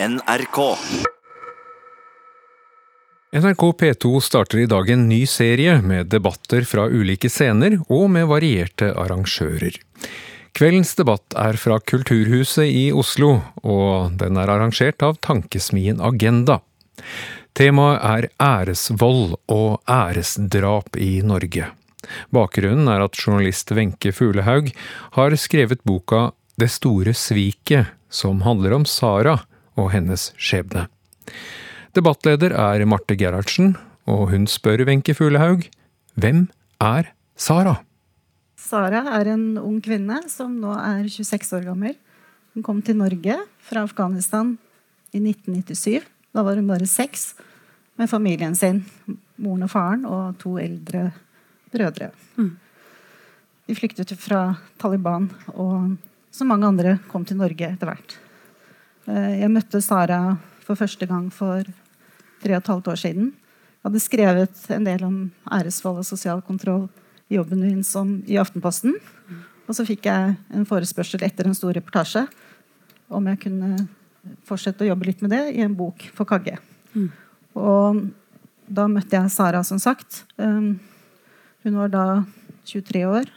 NRK. NRK P2 starter i dag en ny serie med debatter fra ulike scener og med varierte arrangører. Kveldens debatt er fra Kulturhuset i Oslo, og den er arrangert av tankesmien Agenda. Temaet er æresvold og æresdrap i Norge. Bakgrunnen er at journalist Wenche Fuglehaug har skrevet boka Det store sviket, som handler om Sara og hennes skjebne. Debattleder er Marte Gerhardsen, og hun spør Wenche Fuglehaug hvem er Sara? Sara er en ung kvinne som nå er 26 år gammel. Hun kom til Norge fra Afghanistan i 1997. Da var hun bare seks med familien sin. Moren og faren og to eldre brødre. Mm. De flyktet fra Taliban, og som mange andre kom til Norge etter hvert. Eh, Jeg møtte Sara for første gang for tre og et halvt år siden. Jeg hadde skrevet en del om æresvold og sosial kontroll i jobben min som i Aftenposten. Og så fikk jeg en forespørsel etter en stor reportasje om jeg kunne fortsette å jobbe litt med det i en bok for Kagge. Mm. Og da møtte jeg Sara, som sagt. Um, Hun var da 23 år.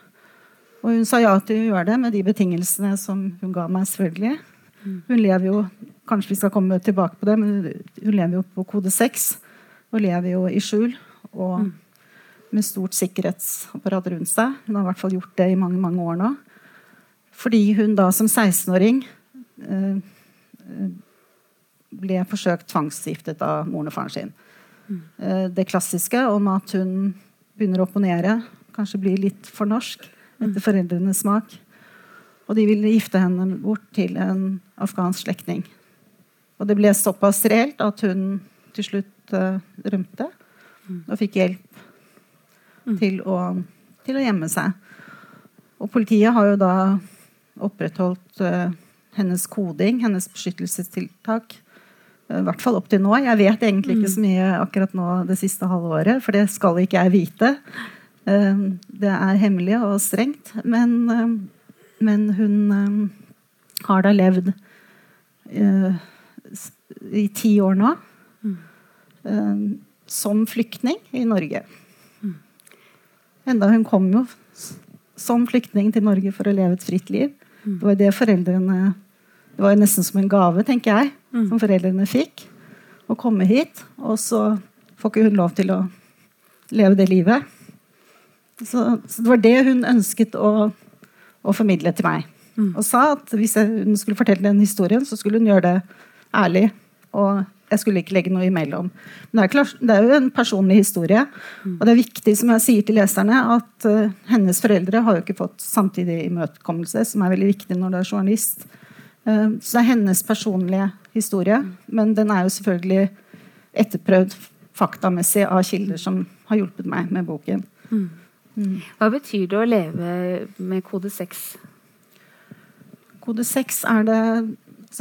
Og hun sa ja til å gjøre det med de betingelsene som hun ga meg, selvfølgelig. Hun lever jo Kanskje vi skal komme tilbake på det, men hun lever jo på kode 6. Og lever jo i skjul og med stort sikkerhetsapparat rundt seg. Hun har i hvert fall gjort det i mange, mange år nå. Fordi hun da som 16-åring eh, ble forsøkt tvangsgiftet av moren og faren sin. Eh, det klassiske om at hun begynner å opponere, kanskje blir litt for norsk etter foreldrenes smak. Og de ville gifte henne bort til en afghansk slektning. Og det ble såpass reelt at hun til slutt eh, rømte og fikk hjelp til å, til å gjemme seg. Og politiet har jo da opprettholdt eh, hennes koding, hennes beskyttelsestiltak. eh, I hvert fall opp til nå. Jeg vet egentlig ikke så mye akkurat nå det siste halve året, for det skal ikke jeg vite. Det er hemmelig og strengt. Men, men hun eh, har da levd eh, i ti år nå eh, som flyktning i Norge. Enda hun kom jo som flyktning til Norge for å leve et fritt liv. Det var det foreldrene Det var nesten som en gave, tenker jeg, som foreldrene fikk. Å komme hit. Og så får ikke hun lov til å leve det livet. Så, så det var det hun ønsket å, å formidle til meg. Og sa at hvis hun skulle fortelle den historien, så skulle hun gjøre det ærlig. Og jeg skulle ikke legge noe imellom. Men det er, klart, det er jo en personlig historie. Og det er viktig, som jeg sier til leserne, at uh, hennes foreldre har jo ikke fått samtidig imøtekommelse, som er veldig viktig når du er journalist. Uh, så det er hennes personlige historie. Men den er jo selvfølgelig etterprøvd faktamessig av kilder som har hjulpet meg med boken. Hva betyr det å leve med kode 6? Kode 6 er det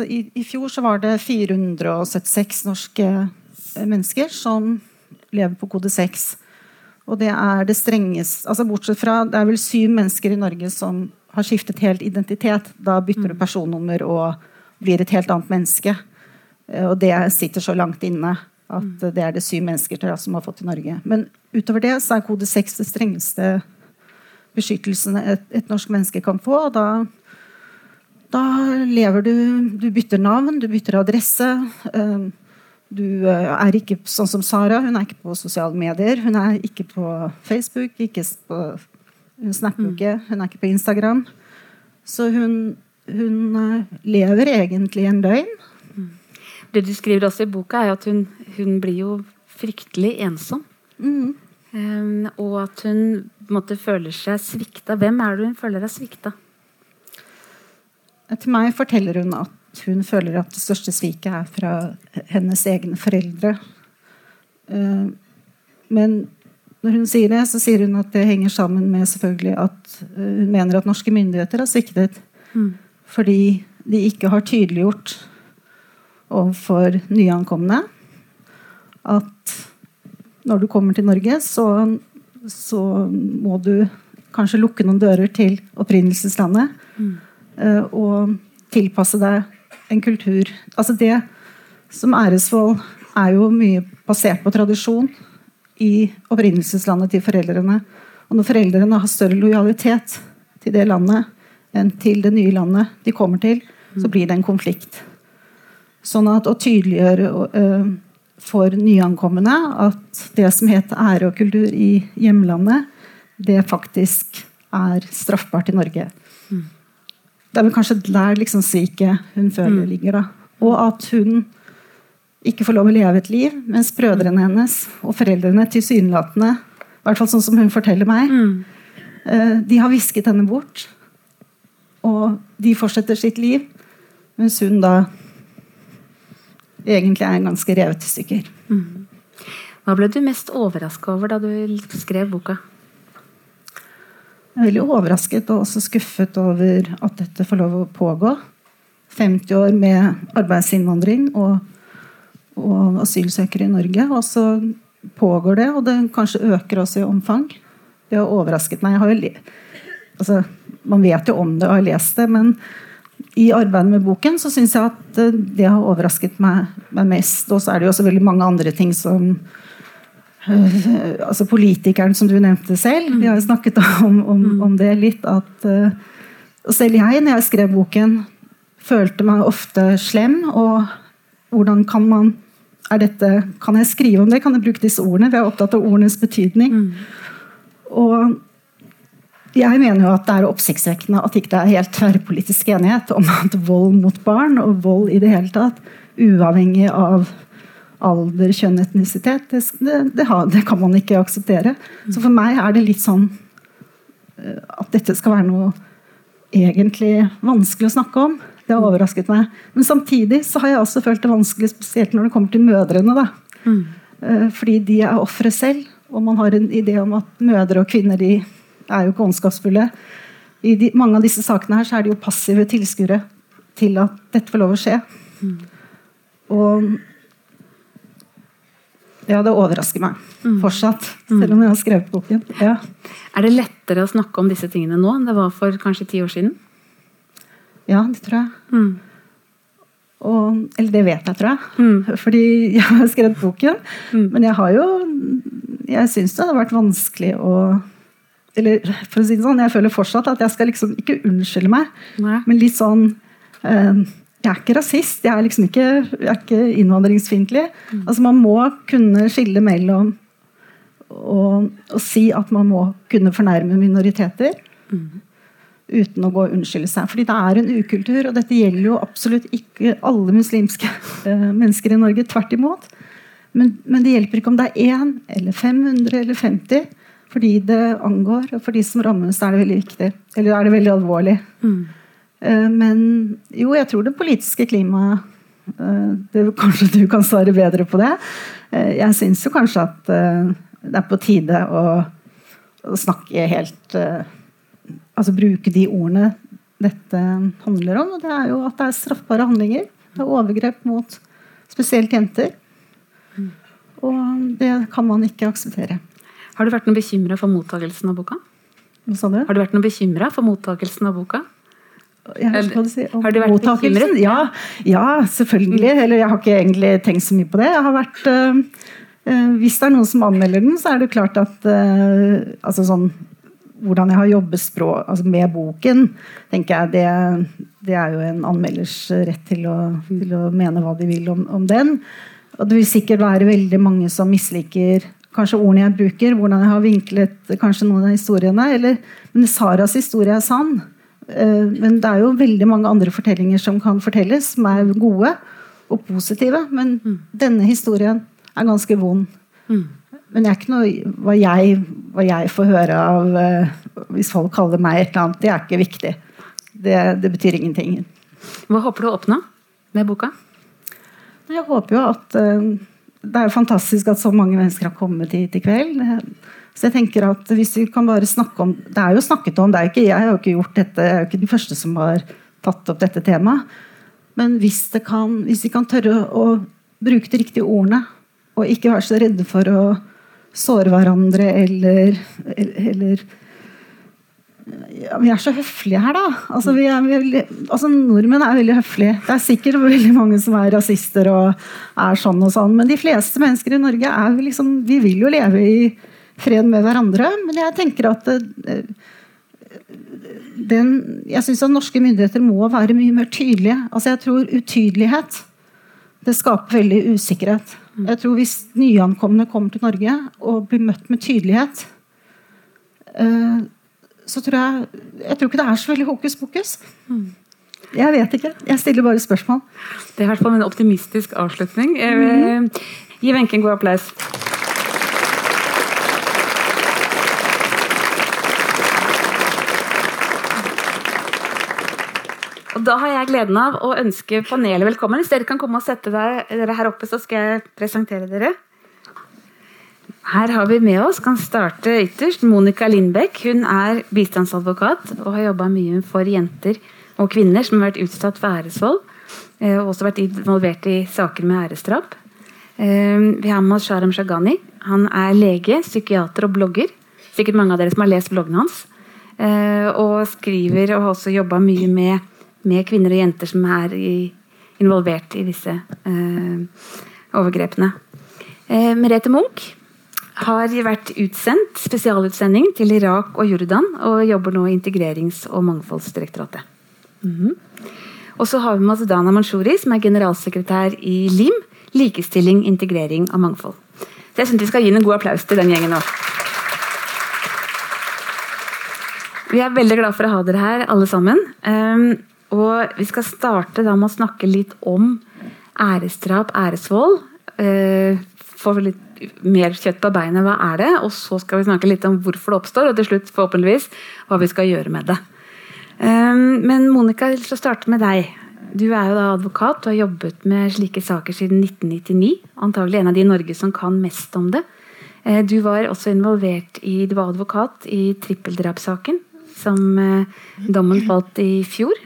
i, I fjor så var det 476 norske eh, mennesker som lever på kode 6. Og det er det strengeste altså Bortsett fra Det er vel syv mennesker i Norge som har skiftet helt identitet. Da bytter du personnummer og blir et helt annet menneske. Eh, Og det sitter så langt inne at det er det syv mennesker til som har fått i Norge. Men utover det så er kode 6 det strengeste beskyttelsen et, et norsk menneske kan få. og da da lever du Du bytter navn, du bytter adresse. eh, Du eh, er ikke sånn som Sara. Hun er ikke på sosiale medier. Hun er ikke på Facebook. Ikke på, hun snapper ikke. Hun er ikke på Instagram. Så hun, hun eh, lever egentlig en løgn. Det du skriver også i boka, er at hun, hun blir jo fryktelig ensom. Mm. Um, og at hun måte, føler seg svikta. Hvem er det hun føler er svikta? Til meg forteller hun at hun føler at det største sviket er fra hennes egne foreldre. Eh, Men når hun sier det, så sier hun at det henger sammen med selvfølgelig at eh, hun mener at norske myndigheter har sviktet. Fordi de ikke har tydeliggjort overfor nyankomne at når du kommer til Norge, så, så må du kanskje lukke noen dører til opprinnelseslandet. Mm. og tilpasse deg en kultur. Altså det som æresvold er jo mye basert på tradisjon i opprinnelseslandet til foreldrene. Og når foreldrene har større lojalitet til det landet enn til det nye landet de kommer til, så blir det en konflikt. Sånn at å tydeliggjøre uh, for nyankomne at det som heter ære og kultur i hjemlandet, det faktisk er straffbart i Norge. Mm. Det er vel kanskje der liksom sviket hun føler mm. ligger. da. Og at hun ikke får lov å leve et liv, mens brødrene hennes og foreldrene tilsynelatende, i hvert fall sånn som hun forteller meg, mm. uh, de har visket henne bort. Og de fortsetter sitt liv, mens hun da egentlig er ganske revet i stykker. Mm. Hva ble du mest overraska over da du skrev boka? Jeg er veldig overrasket og også skuffet over at dette får lov å pågå. 50 år med arbeidsinnvandring og, og asylsøkere i Norge. Og så pågår det, og det kanskje øker også i omfang. Det har overrasket meg. Altså, man vet jo om det og har lest det, men i arbeidet med boken så syns jeg at eh, det har overrasket meg, meg mest. Og så er det jo også veldig mange andre ting som øh, altså Politikeren, som du nevnte selv. Vi har jo snakket om, om, mm. om det litt. At øh, selv jeg, når jeg skrev boken, følte meg ofte slem. Og hvordan kan man er dette, Kan jeg skrive om det? Kan jeg bruke disse ordene? Vi er opptatt av ordenes betydning. Mm. Og jeg mener jo at det er oppsiktsvekkende at ikke det er helt tverrpolitisk enighet om at vold mot barn, og vold i det hele tatt, uavhengig av alder, kjønn, etnisitet, det, det, det, kan man ikke akseptere. Så for meg er det litt sånn eh, at dette skal være noe egentlig vanskelig å snakke om. Det har overrasket meg. Men samtidig så har jeg også følt det vanskelig, spesielt når det kommer til mødrene. da. Mm. Eh, fordi de er ofre selv, og man har en idé om at mødre og kvinner de er jo ikke ondskapsfulle. I de, mange av disse sakene her så er de jo passive tilskuere til at dette får lov å skje. Mm. Og ja, det overrasker meg mm. fortsatt, selv om jeg har skrevet boken. Ja. Er det lettere å snakke om disse tingene nå enn det var for kanskje ti år siden? Ja, det tror jeg. Mm. Og, eller det vet jeg, tror jeg. Mm. Fordi jeg har skrevet boken. Mm. Men jeg har jo Jeg syns det har vært vanskelig å eller for å si det sånn, Jeg føler fortsatt at jeg skal liksom ikke unnskylde meg, Nei. men litt sånn eh, Jeg er ikke rasist, jeg er liksom ikke, jeg er ikke innvandringsfiendtlig. Mm. Altså, man må kunne skille mellom å si at man må kunne fornærme minoriteter. Mm. Uten å gå og unnskylde seg. Fordi det er en ukultur, og dette gjelder jo absolutt ikke alle muslimske eh, mennesker i Norge. Tvert imot. Men, men, det hjelper ikke om det er én eller 500 eller 50 fordi det angår, og for de som rammes, er det veldig viktig. Eller er det veldig alvorlig. Mm. Eh, men jo, jeg tror det politiske klimaet eh, det, Kanskje du kan svare bedre på det. Eh, jeg syns jo kanskje at det er på tide å, å snakke helt Altså bruke de ordene dette handler om. Og det er jo at det er straffbare handlinger. Det er overgrep mot spesielt jenter. Mm. Og det kan man ikke akseptere. Har du vært noe bekymra for mottakelsen av boka? Hva sa du? Har du vært noe bekymra for mottakelsen av boka? Ja, si, har du vært bekymret? Ja, ja, selvfølgelig. Mm. Eller jeg har ikke egentlig tenkt så mye på det. Jeg har vært øh, Hvis det er noen som anmelder den, så er det klart at øh, altså sånn hvordan jeg har jobbet språk, altså med boken, tenker jeg det, det, er jo en anmelders rett til å, til å mene hva de vil om, om, den. Og det vil sikkert være veldig mange som misliker kanskje ordene jeg bruker, hvordan jeg har vinklet kanskje noen av historiene. Eller, men Saras historie er sann. Eh, men det er jo veldig mange andre fortellinger som kan fortelles, som er gode og positive. Men mm. denne historien er ganske vond. Mm. Men det er ikke noe hva jeg, hva jeg får høre av uh, Hvis folk kaller meg et eller annet, det er ikke viktig. Det, det betyr ingenting. Hva håper du å oppnå med boka? Jeg håper jo at uh, det er jo fantastisk at så mange mennesker har kommet hit i kveld. Så jeg tenker at hvis vi kan bare snakke om Det er jo snakket om, det er jo ikke, jeg har jo ikke gjort dette, jeg er jo ikke den første som har tatt opp dette temaet. Men hvis, kan, hvis vi kan tørre å, bruke de riktige ordene, og ikke være så redde for å såre hverandre eller, eller ja, Vi er så høflige her, da. Altså, vi er, vi, altså, Nordmenn er veldig høflige. Det er sikkert veldig mange som er rasister og er sånn og sånn, men de fleste mennesker i Norge er liksom, vi vil jo leve i fred med hverandre. Men jeg tenker at eh, den, jeg syns at norske myndigheter må være mye mer tydelige. Altså, jeg tror utydelighet det skaper veldig usikkerhet. Jeg tror Hvis nyankomne kommer til Norge og blir møtt med tydelighet, eh, så tror jeg Jeg tror ikke det er så veldig hokus pokus. Jeg vet ikke. Jeg stiller bare spørsmål. Det er i hvert fall en optimistisk avslutning. Mm. Gi Wenche en god applaus. Og Da har jeg gleden av å ønske panelet velkommen. Hvis dere kan komme og sette dere her oppe, så skal jeg presentere dere. Her har vi med oss, kan starte ytterst, Monica Lindbekk. Hun er bistandsadvokat og har jobba mye for jenter og kvinner som har vært utsatt for æresvold. Eh, og også vært involvert i saker med æresdrap. Eh, vi har med oss Sharam Shagani. Han er lege, psykiater og blogger. Sikkert mange av dere som har lest bloggen hans. Eh, og skriver og har også jobba mye med med kvinner og jenter som er i, involvert i disse eh, overgrepene. Merete Munch har vært utsendt spesialutsending til Irak og Jordan, og jobber nå i Integrerings- og mangfoldsdirektoratet. Mm -hmm. Og så har vi med oss Dana Manshuri, som er generalsekretær i LIM, likestilling, integrering og mangfold. Så jeg synes Vi skal gi en god applaus til den gjengen nå. Vi er veldig glad for å ha dere her, alle sammen. Um, og vi skal starte da med å snakke litt om æresdrap, æresvold. Eh, få litt mer kjøtt på beinet. Hva er det? Og så skal vi snakke litt om hvorfor det oppstår, og til slutt forhåpentligvis hva vi skal gjøre med det. Eh, men Monica, jeg vil starte med deg. Du er jo da advokat og har jobbet med slike saker siden 1999. Antagelig en av de i Norge som kan mest om det. Eh, du var også involvert i, du var advokat i trippeldrapssaken, som eh, dommen falt i fjor.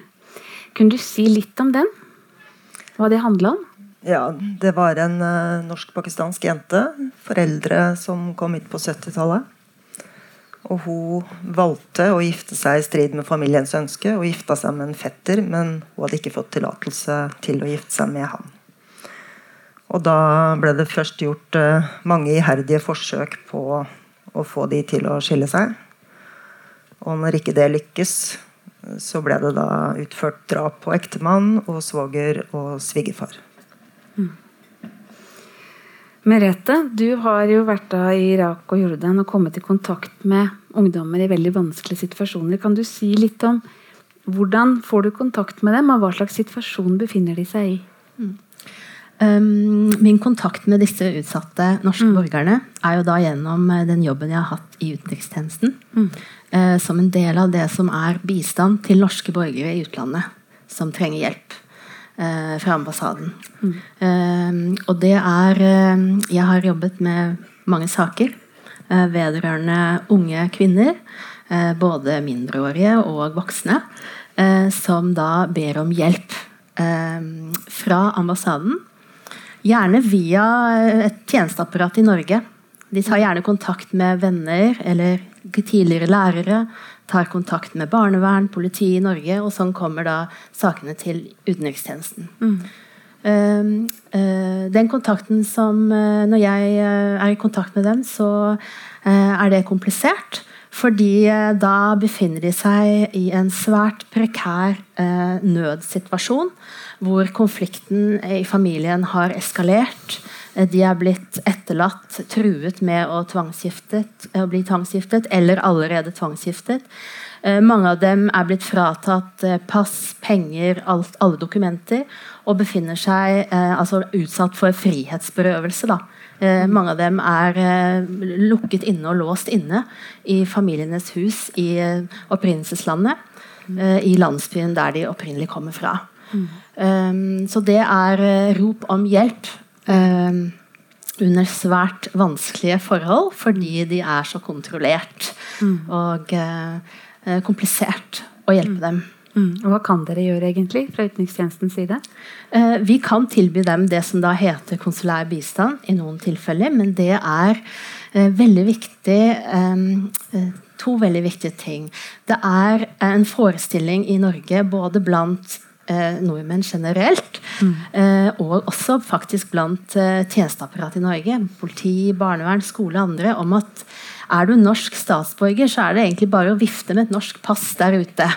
Kunne du si litt om den? Hva det handla om? Ja, det var en uh, norsk-pakistansk jente. Foreldre som kom hit på 70-tallet. Og hun valgte å gifte seg i strid med familiens ønske og gifta seg med en fetter, men hun hadde ikke fått tillatelse til å gifte seg med han. Og da ble det først gjort uh, mange iherdige forsøk på å få de til å skille seg. Og når ikke det lykkes, så ble det da utført drap på ektemann og svoger og svigerfar. Mm. Merete, du har jo vært da i Irak og Jordan og kommet i kontakt med ungdommer i veldig vanskelige situasjoner. Kan du si litt om hvordan får du kontakt med dem, og hva slags situasjon befinner de seg i? Mm. Um, min kontakt med disse utsatte norske mm. borgerne er jo da gjennom eh, den jobben jeg har hatt i utenrikstjenesten. Mm. Uh, som en del av det som er bistand til norske borgere i utlandet som trenger hjelp fra ambassaden. Mm. Uh, og det er Jeg har jobbet med mange saker vedrørende unge kvinner. både mindreårige og voksne. som da ber om hjelp fra ambassaden Gjerne via et tjenesteapparat i Norge. De tar gjerne kontakt med venner eller tidligere lærere. Tar kontakt med barnevern, politi i Norge, og sånn kommer da sakene til utenrikstjenesten. Mm. Uh, uh, den kontakten som uh, Når jeg er i kontakt med dem, så er det komplisert. Fordi da befinner de seg i en svært prekær nødsituasjon hvor konflikten i familien har eskalert. De er blitt etterlatt, truet med å, å bli tvangsgiftet, eller allerede tvangsgiftet. Eh, mange av dem er blitt fratatt eh, pass, penger, alt, alle dokumenter, og befinner seg eh, altså utsatt for frihetsberøvelse. Da. Mange av dem er lukket inne og låst inne i familienes hus i opprinnelseslandet. I landsbyen der de opprinnelig kommer fra. Um, så det er rop om hjelp under svært vanskelige forhold fordi de er så kontrollert mm. og eh, komplisert å hjelpe mm. dem. Mm. Og Hva kan dere gjøre egentlig fra utenrikstjenestens side? Eh, vi kan tilby dem det som da heter konsulær bistand i noen tilfeller, men det er veldig viktig um, to veldig viktige ting. Det er en forestilling i Norge både blant eh, nordmenn generelt, mm. eh, og også faktisk blant eh, tjenesteapparatet i Norge, politi, barnevern, skole og andre, om at er du norsk statsborger, så er det egentlig bare å vifte med et norsk pass der ute.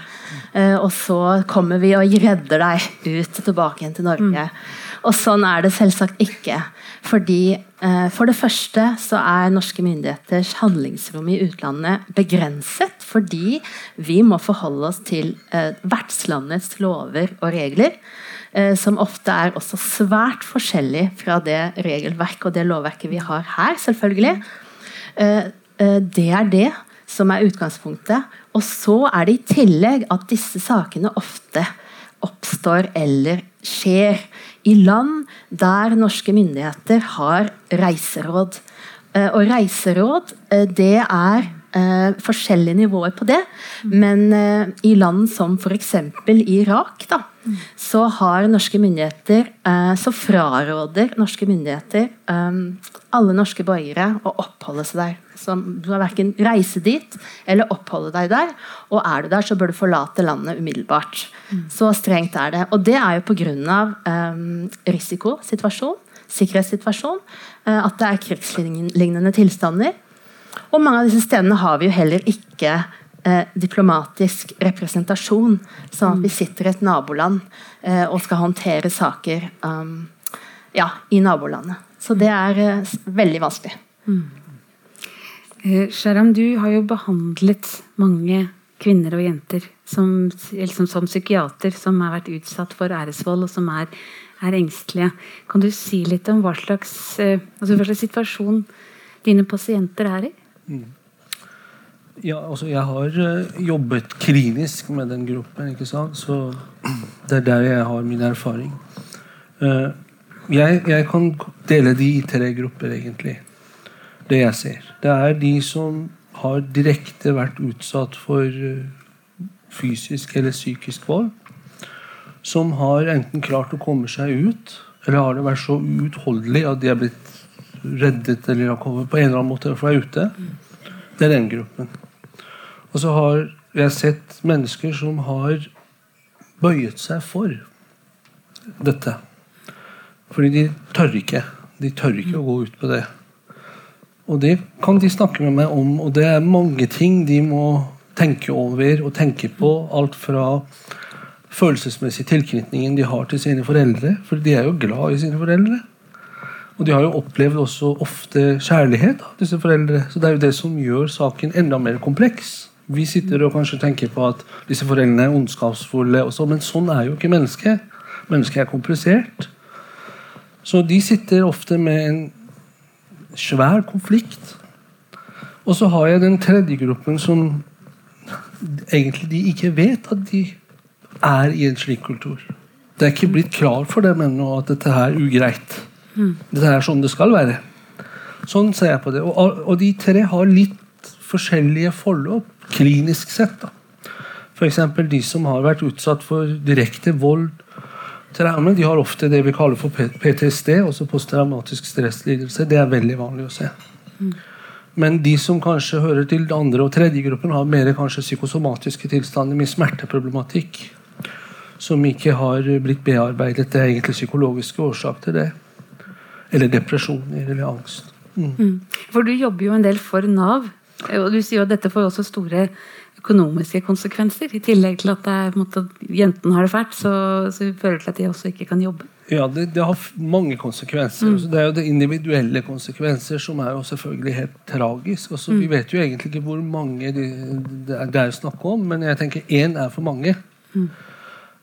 Eh, og så kommer vi og redder deg ut tilbake igjen til Norge. Mm. Og sånn er det selvsagt ikke. Fordi eh, For det første så er norske myndigheters handlingsrom i utlandet begrenset fordi vi må forholde oss til eh, vertslandets lover og regler. Eh, som ofte er også svært forskjellig fra det regelverket og det lovverket vi har her. selvfølgelig. Eh, eh, det er det som er utgangspunktet. Og så er det i tillegg at disse sakene ofte oppstår eller skjer i land der norske myndigheter har reiseråd. Eh, og reiseråd, eh, det er eh, forskjellige nivåer på det. Men i land som f.eks. Irak, da, så har norske myndigheter Så fraråder norske myndigheter alle norske borgere å oppholde seg der. Så du har verken reise dit eller oppholde deg der. Og er du der, så bør du forlate landet umiddelbart. Så strengt er det. Og det er jo pga. Eh, risikosituasjon, sikkerhetssituasjon, uh, at det er krigslignende tilstander. Og mange av disse stedene har vi jo heller ikke eh, diplomatisk representasjon. Sånn at vi sitter i et naboland eh, og skal håndtere saker um, ja, i nabolandet. Så det er eh, veldig vanskelig. Mm. Eh, Sharam, du har jo behandlet mange kvinner og jenter som, liksom, som psykiater som har vært utsatt for æresvold, og som er, er engstelige. Kan du si litt om hva slags, uh, altså hva slags situasjon dine pasienter er i? Mm. Ja, altså jeg har uh, jobbet klinisk med den gruppen, ikke sant? så det er der jeg har min erfaring. Uh, jeg, jeg, kan dele de i tre grupper, egentlig. Det jeg ser. Det er de som har direkte vært utsatt for eh, fysisk eller psykisk vold. Som har enten klart å komme seg ut, eller har det vært så uutholdelig at de er blitt reddet eller har kommet på en eller annen måte fra ute. Det er den gruppen. Og så har jeg sett mennesker som har bøyet seg for dette. Fordi de tør ikke. De tør ikke å gå ut på det. Og det kan de snakke med meg om, og det er mange ting de må tenke over og tenke på. Alt fra følelsesmessig tilknytningen de har til sine foreldre. For de er jo glad i sine foreldre. Og de har jo opplevd også ofte kjærlighet av disse foreldre. Så det er jo det som gjør saken enda mer kompleks. Vi sitter og kanskje tenker på at disse foreldrene er ondskapsfulle, også, men sånn er jo ikke mennesket. Mennesket er komplisert. Så de sitter ofte med en svær konflikt. Og så har jeg den tredje gruppen som egentlig de ikke vet at de er i en slik kultur. Det er ikke blitt klart for dem ennå at dette er ugreit. Dette er sånn det skal være. Sånn ser jeg på det. Og, og de tre har litt forskjellige forløp, klinisk sett. da. F.eks. de som har vært utsatt for direkte vold traume, de har ofte det vi kaller for PTSD, også posttraumatisk stresslidelse. Det er veldig vanlig å se. Mm. Men de som kanskje hører til andre og tredje gruppen, har mer kanskje psykosomatiske tilstander med smerteproblematikk. Som ikke har blitt bearbeidet. Det er egentlig psykologiske årsaker til det. Eller depresjoner eller angst. Mm. Mm. For du jobber jo en del for Nav. Og du sier jo at dette får også store økonomiske konsekvenser. I tillegg til at måte, jentene har det fælt, så, så fører det til at de også ikke kan jobbe. Ja, det, det har mange konsekvenser. Mm. Det er jo det individuelle konsekvenser som er jo selvfølgelig helt tragisk. Også, mm. Vi vet jo egentlig ikke hvor mange det, det er snakk om, men jeg tenker én er for mange. Mm.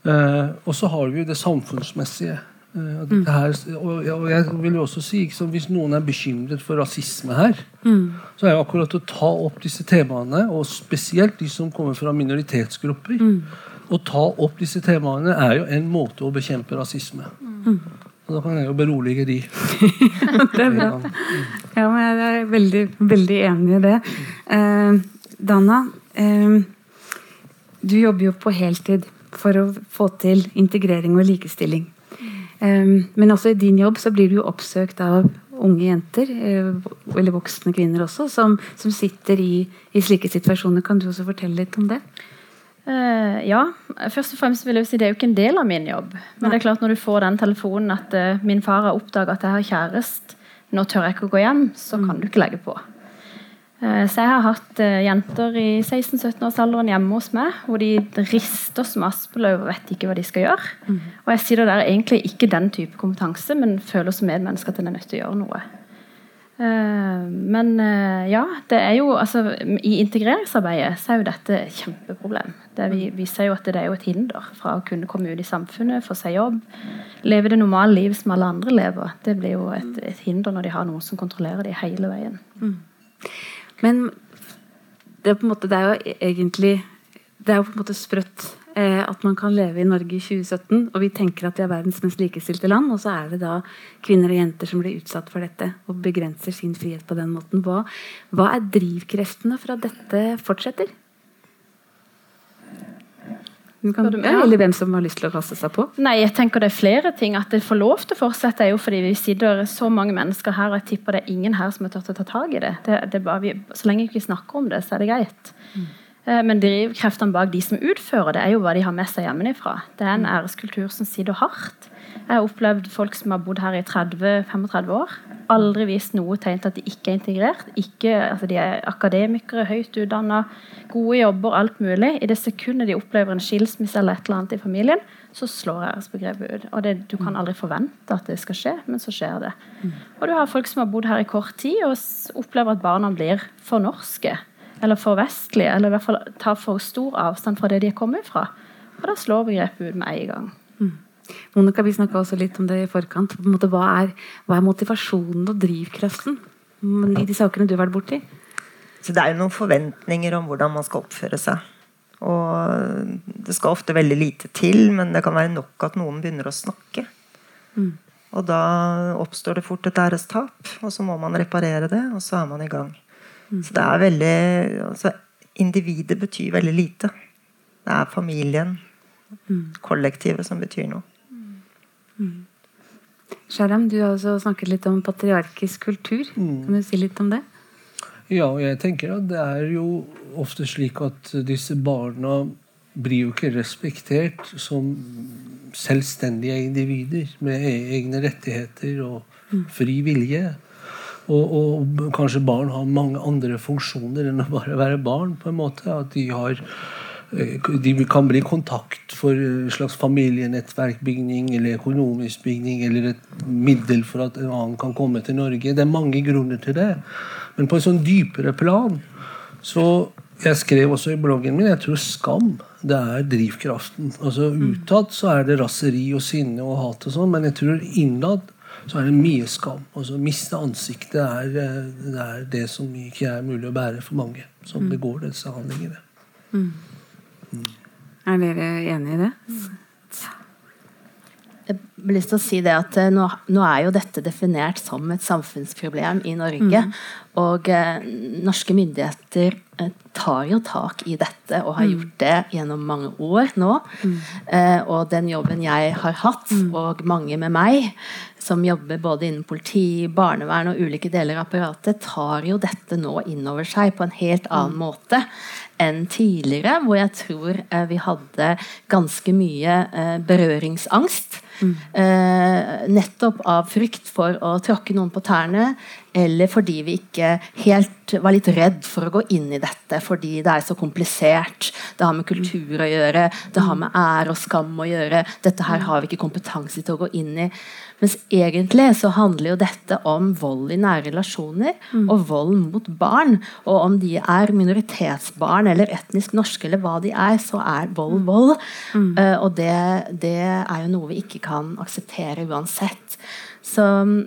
Uh, og så har vi jo det samfunnsmessige. Uh, her, og, jeg vil jo også si liksom, Hvis noen er bekymret for rasisme her, mm. så er jo akkurat å ta opp disse temaene, og spesielt de som kommer fra minoritetsgrupper mm. Å ta opp disse temaene er jo en måte å bekjempe rasisme. Mm. Og da kan jeg jo berolige de. det er bra. Ja, men jeg er veldig, veldig enig i det. Eh, Dana, eh, du jobber jo på heltid for å få til integrering og likestilling. Um, men også i din jobb så blir du jo oppsøkt av unge jenter, eh, eller voksne kvinner også, som, som sitter i, i, slike situasjoner. Kan du også fortelle litt om det? Uh, ja. Først og fremst vil jeg si Det er jo ikke en del av min jobb. Men Nei. det er klart når du får den telefonen at uh, min far har oppdaga at jeg har kjæreste, nå tør jeg ikke å gå hjem, så kan mm. du ikke legge på. Uh, så jeg har hatt jenter i 16-17-årsalderen hjemme hos meg hvor de rister som aspeløv og vet ikke hva de skal gjøre. Mm. Og jeg sitter der egentlig ikke den type kompetanse, men føler som medmenneske at en er nødt til å gjøre noe. Eh, men eh, ja, det er jo altså, I integreringsarbeidet så er jo dette et kjempeproblem. Det vi, vi ser jo at det er jo et hinder fra å kunne komme ut i samfunnet, få seg jobb. Leve det normale livet som alle andre lever. Det blir jo et, et hinder når de har noen som kontrollerer dem hele veien. Mm. Men det er, måte, det er jo egentlig Det er jo på en måte sprøtt Eh, at man kan leve i Norge i 2017, og vi tenker at vi er verdens mest likestilte land, og så er det da kvinner og jenter som blir utsatt for dette og begrenser sin frihet på den måten. Hva, hva er drivkreftene for at dette fortsetter? Kan, ja, eller hvem som har lyst til å raste seg på? Nei, jeg tenker Det er flere ting. At det får lov til å fortsette, er jo fordi vi sitter så mange mennesker her, og jeg tipper det er ingen her som har turt å ta tak i det. det, det vi, så lenge vi ikke snakker om det, så er det greit. Mm. Eh, men drivkreftene bak de som utfører det, er jo hva de har med seg hjemmefra. Det er en æreskultur som sitter hardt. Jeg har opplevd folk som har bodd her i 30-35 år. Aldri vist noe tegn til at de ikke er integrert. Ikke, altså de er akademikere, høyt utdanna, gode jobber, alt mulig. I det sekundet de opplever en skilsmisse eller et eller annet i familien, så slår æresbegrepet ut. Og det, Du kan aldri forvente at det skal skje, men så skjer det. Og du har folk som har bodd her i kort tid og opplever at barna blir for norske eller for vestlige, eller i hvert fall tar for stor avstand fra det de er kommet fra. Og da slår begrepet ut med en gang. Mm. Monica, vi snakka også litt om det i forkant. Måte, hva, er, hva, er, motivasjonen og drivkraften i de sakene du har vært borti? Så det er jo noen forventninger om hvordan man skal oppføre seg. Og det skal ofte veldig lite til, men det kan være nok at noen begynner å snakke. Mm. Og da oppstår det fort et ærestap, og så må man reparere det, og så er man i gang. Så det er veldig altså, Individet betyr veldig lite. Det er familien, kollektivet, som betyr noe. Mm. Sharam, du har også snakket litt om patriarkisk kultur. Mm. Kan du si litt om det? Ja, jeg tenker at det er jo ofte slik at disse barna blir jo ikke respektert som selvstendige individer med e-, egne rettigheter og fri vilje. Og, og, kanskje barn har mange andre funksjoner enn å bare være barn. på en måte, At de har eh, de kan bli kontakt for en slags familienettverkbygning eller økonomisk bygning eller et middel for at en annen kan komme til Norge. Det er mange grunner til det. Men på en sånn dypere plan så Jeg skrev også i bloggen min jeg tror skam det er drivkraften. Altså Utad så er det raseri og sinne og hat, og sånn, men jeg tror innad så er det mye skam. Altså Miste ansiktet er, eh, det er det som ikke er mulig å bære for mange som mm. begår disse handlingene. Mm. Mm. Er dere enig i det? Har lyst til å si det at eh, nå, nå, er jo dette definert som et samfunnsproblem i Norge. Mm. Og eh, norske myndigheter eh, tar jo tak i dette og har mm. gjort det gjennom mange år nå. Mm. Eh, og den jobben jeg har hatt, mm. og mange med meg, som jobber både innen politi, barnevern og ulike deler av apparatet, tar jo dette nå inn over seg på en helt annen mm. måte enn tidligere, hvor jeg tror eh, vi hadde ganske mye eh, berøringsangst. Mm. Eh, nettopp av frykt for å tråkke noen på tærne, eller fordi vi ikke helt var litt redd for å gå inn i dette fordi det er så komplisert. Det har med kultur å gjøre, det har med ære og skam å gjøre. Dette her har vi ikke kompetanse til å gå inn i. Mens egentlig så handler jo dette om vold i nære relasjoner mm. og vold mot barn. Og om de er minoritetsbarn eller etnisk norske eller hva de er, så er vold mm. vold. Mm. Uh, og det, det, er jo noe vi ikke kan akseptere uansett. Så,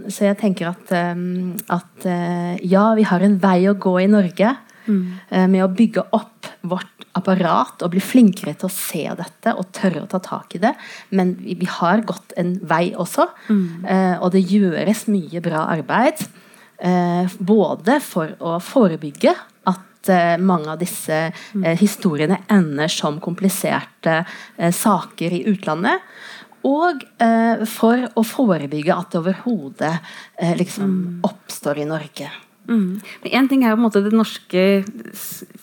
så jeg tenker at, um, at uh, ja, vi har en vei å gå i Norge. Mm. Uh, med å bygge opp vårt apparat og bli flinkere til å se dette og tørre å ta tak i det. Men vi, vi har gått en vei også, mm. eh, og det gjøres mye bra arbeid. Eh, både for å forebygge at eh, mange av disse mm. eh, historiene ender som kompliserte eh, saker i utlandet. og eh, for å forebygge at det overhodet liksom oppstår i Norge. Mm. En ting er jo på en måte det norske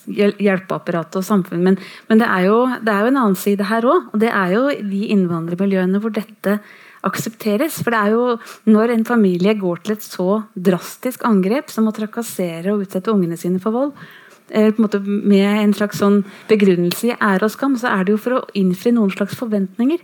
hjelpeapparatet og samfunnet, men, men det, er jo, det, er jo, en annen side her òg. Og det er jo de innvandrermiljøene hvor dette aksepteres. For det er jo når en familie går til et så drastisk angrep som å trakassere og utsette ungene sine for vold, eh, en måte med en slags sånn begrunnelse i ære og skam, så er det jo for å innfri noen slags forventninger.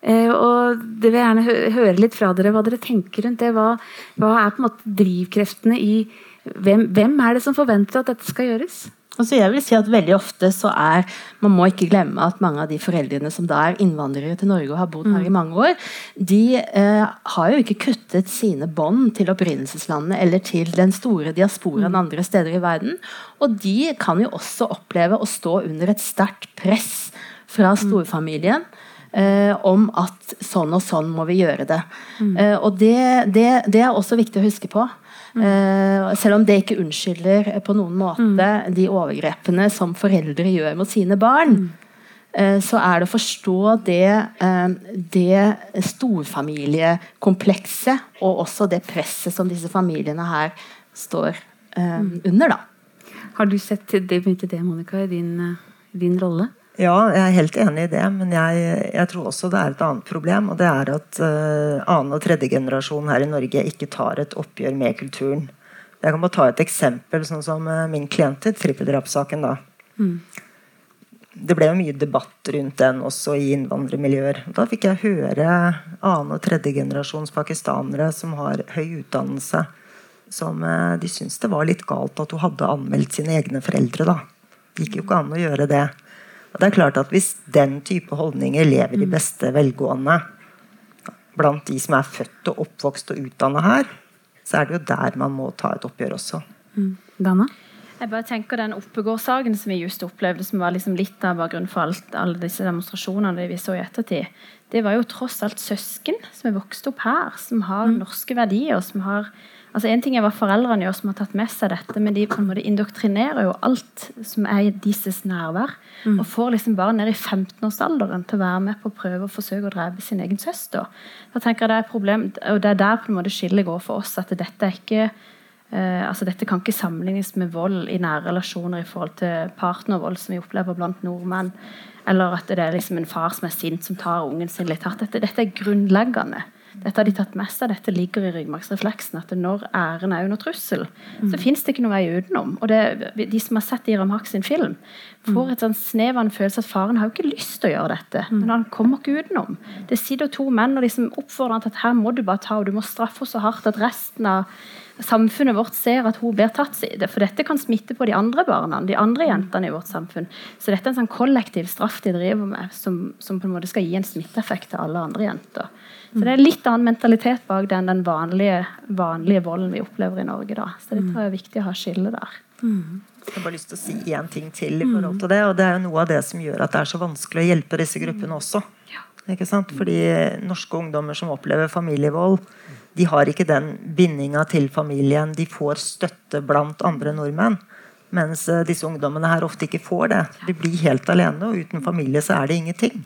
Eh, og det vil jeg gjerne høre litt fra dere hva dere tenker rundt det. Hva, hva er på en måte drivkreftene i hvem, hvem, er det som forventer at dette skal gjøres? Altså jeg vil si at veldig ofte så er Man må ikke glemme at mange av de foreldrene som da er innvandrere til Norge og har bodd her i mm. mange år, de eh, har jo ikke kuttet sine bånd til opprinnelseslandet eller til den store diasporaen mm. andre steder i verden. Og de kan jo også oppleve å stå under et sterkt press fra mm. storfamilien. Mm eh, om at sånn og sånn må vi gjøre det. Mm. Eh, og det, det, det, er også viktig å huske på. Mm. Eh, selv om det ikke unnskylder på noen måte mm. de overgrepene som foreldre gjør mot sine barn. Eh, så er det å forstå det, eh, det storfamiliekomplekset og også det presset som disse familiene her står eh, mm. under. da. Har du sett det, det Monica, i din, din rolle? Ja, jeg er helt enig i det. Men jeg, jeg, tror også det er et annet problem. Og det er at uh, annen og tredje generasjon her i Norge ikke tar et oppgjør med kulturen. Jeg kan bare ta et eksempel, sånn som uh, min klientet, trippeldrapssaken. da. Mm. Det ble jo mye debatt rundt den også i innvandrermiljøer. Da fikk jeg høre annen- og tredjegenerasjons pakistanere som har høy utdannelse, som uh, de syntes det var litt galt at hun hadde anmeldt sine egne foreldre. da. Det gikk jo ikke an å gjøre det. Og det er klart at Hvis den type holdninger lever i mm. beste velgående blant de som er født og oppvokst og utdanna her, så er det jo der man må ta et oppgjør også. Mm. Dana? Jeg bare tenker Den Oppegård-saken som vi just opplevde, som var liksom litt av bakgrunnen for alt, alle disse demonstrasjonene vi så i ettertid, det var jo tross alt søsken som er vokst opp her, som har mm. norske verdier, som har Altså En ting er hva foreldrene gjør som har tatt med seg dette, men de på en måte indoktrinerer jo alt som er i deres nærvær. Mm. Og får liksom barn ned i 15-årsalderen til å være med på å prøve å forsøke å drepe sin egen søster. Da tenker jeg Det er et problem, og det er der på en måte skillet går for oss. at dette er ikke eh, altså Dette kan ikke sammenlignes med vold i nære relasjoner i forhold til partnervold som vi opplever blant nordmenn. Eller at det er liksom en far som er sint, som tar ungen sin litt hardt. Dette, dette er grunnleggende. Dette har de tatt med seg. Dette ligger i ryggmargsrefleksen. At når æren er under trussel, mm. så fins det ikke noe vei utenom. Og det, De som har sett Iram Haq sin film, får et sånn snev av en følelse at faren har jo ikke lyst til å gjøre dette. Mm. Men han kommer ikke utenom. Det sitter to menn og liksom oppfordrer han til at her må du bare ta, og du må straffe henne så hardt at resten av samfunnet vårt ser at hun blir tatt. For dette kan smitte på de andre barna, de andre jentene i vårt samfunn. Så dette er en sånn kollektiv straff de driver med, som, som på en måte skal gi en smitteeffekt til alle andre jenter. Så det er litt annen mentalitet bak den, den vanlige, vanlige volden vi opplever i Norge. Da. Så det tror jeg er viktig å ha skille der. Mm. Jeg har bare lyst til å si én ting til i forhold til det. Og det er jo noe av det som gjør at det er så vanskelig å hjelpe disse gruppene også. Ikke sant? Fordi norske ungdommer som opplever familievold, de har ikke den bindinga til familien. De får støtte blant andre nordmenn. Mens eh, disse ungdommene her ofte ikke får det. De blir helt alene, og uten familie så er det ingenting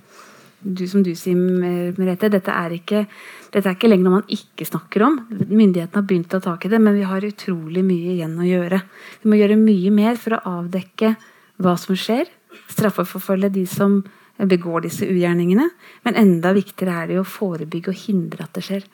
du, som du sier, Merete, dette er, ikke, dette er ikke lenger noe man ikke snakker om. Myndighetene har begynt å ta tak i det, men vi har utrolig mye igjen å gjøre. Vi må gjøre mye mer for å avdekke hva som skjer. Straffeforfølge de som begår disse ugjerningene. Men enda viktigere er det å forebygge og hindre at det skjer.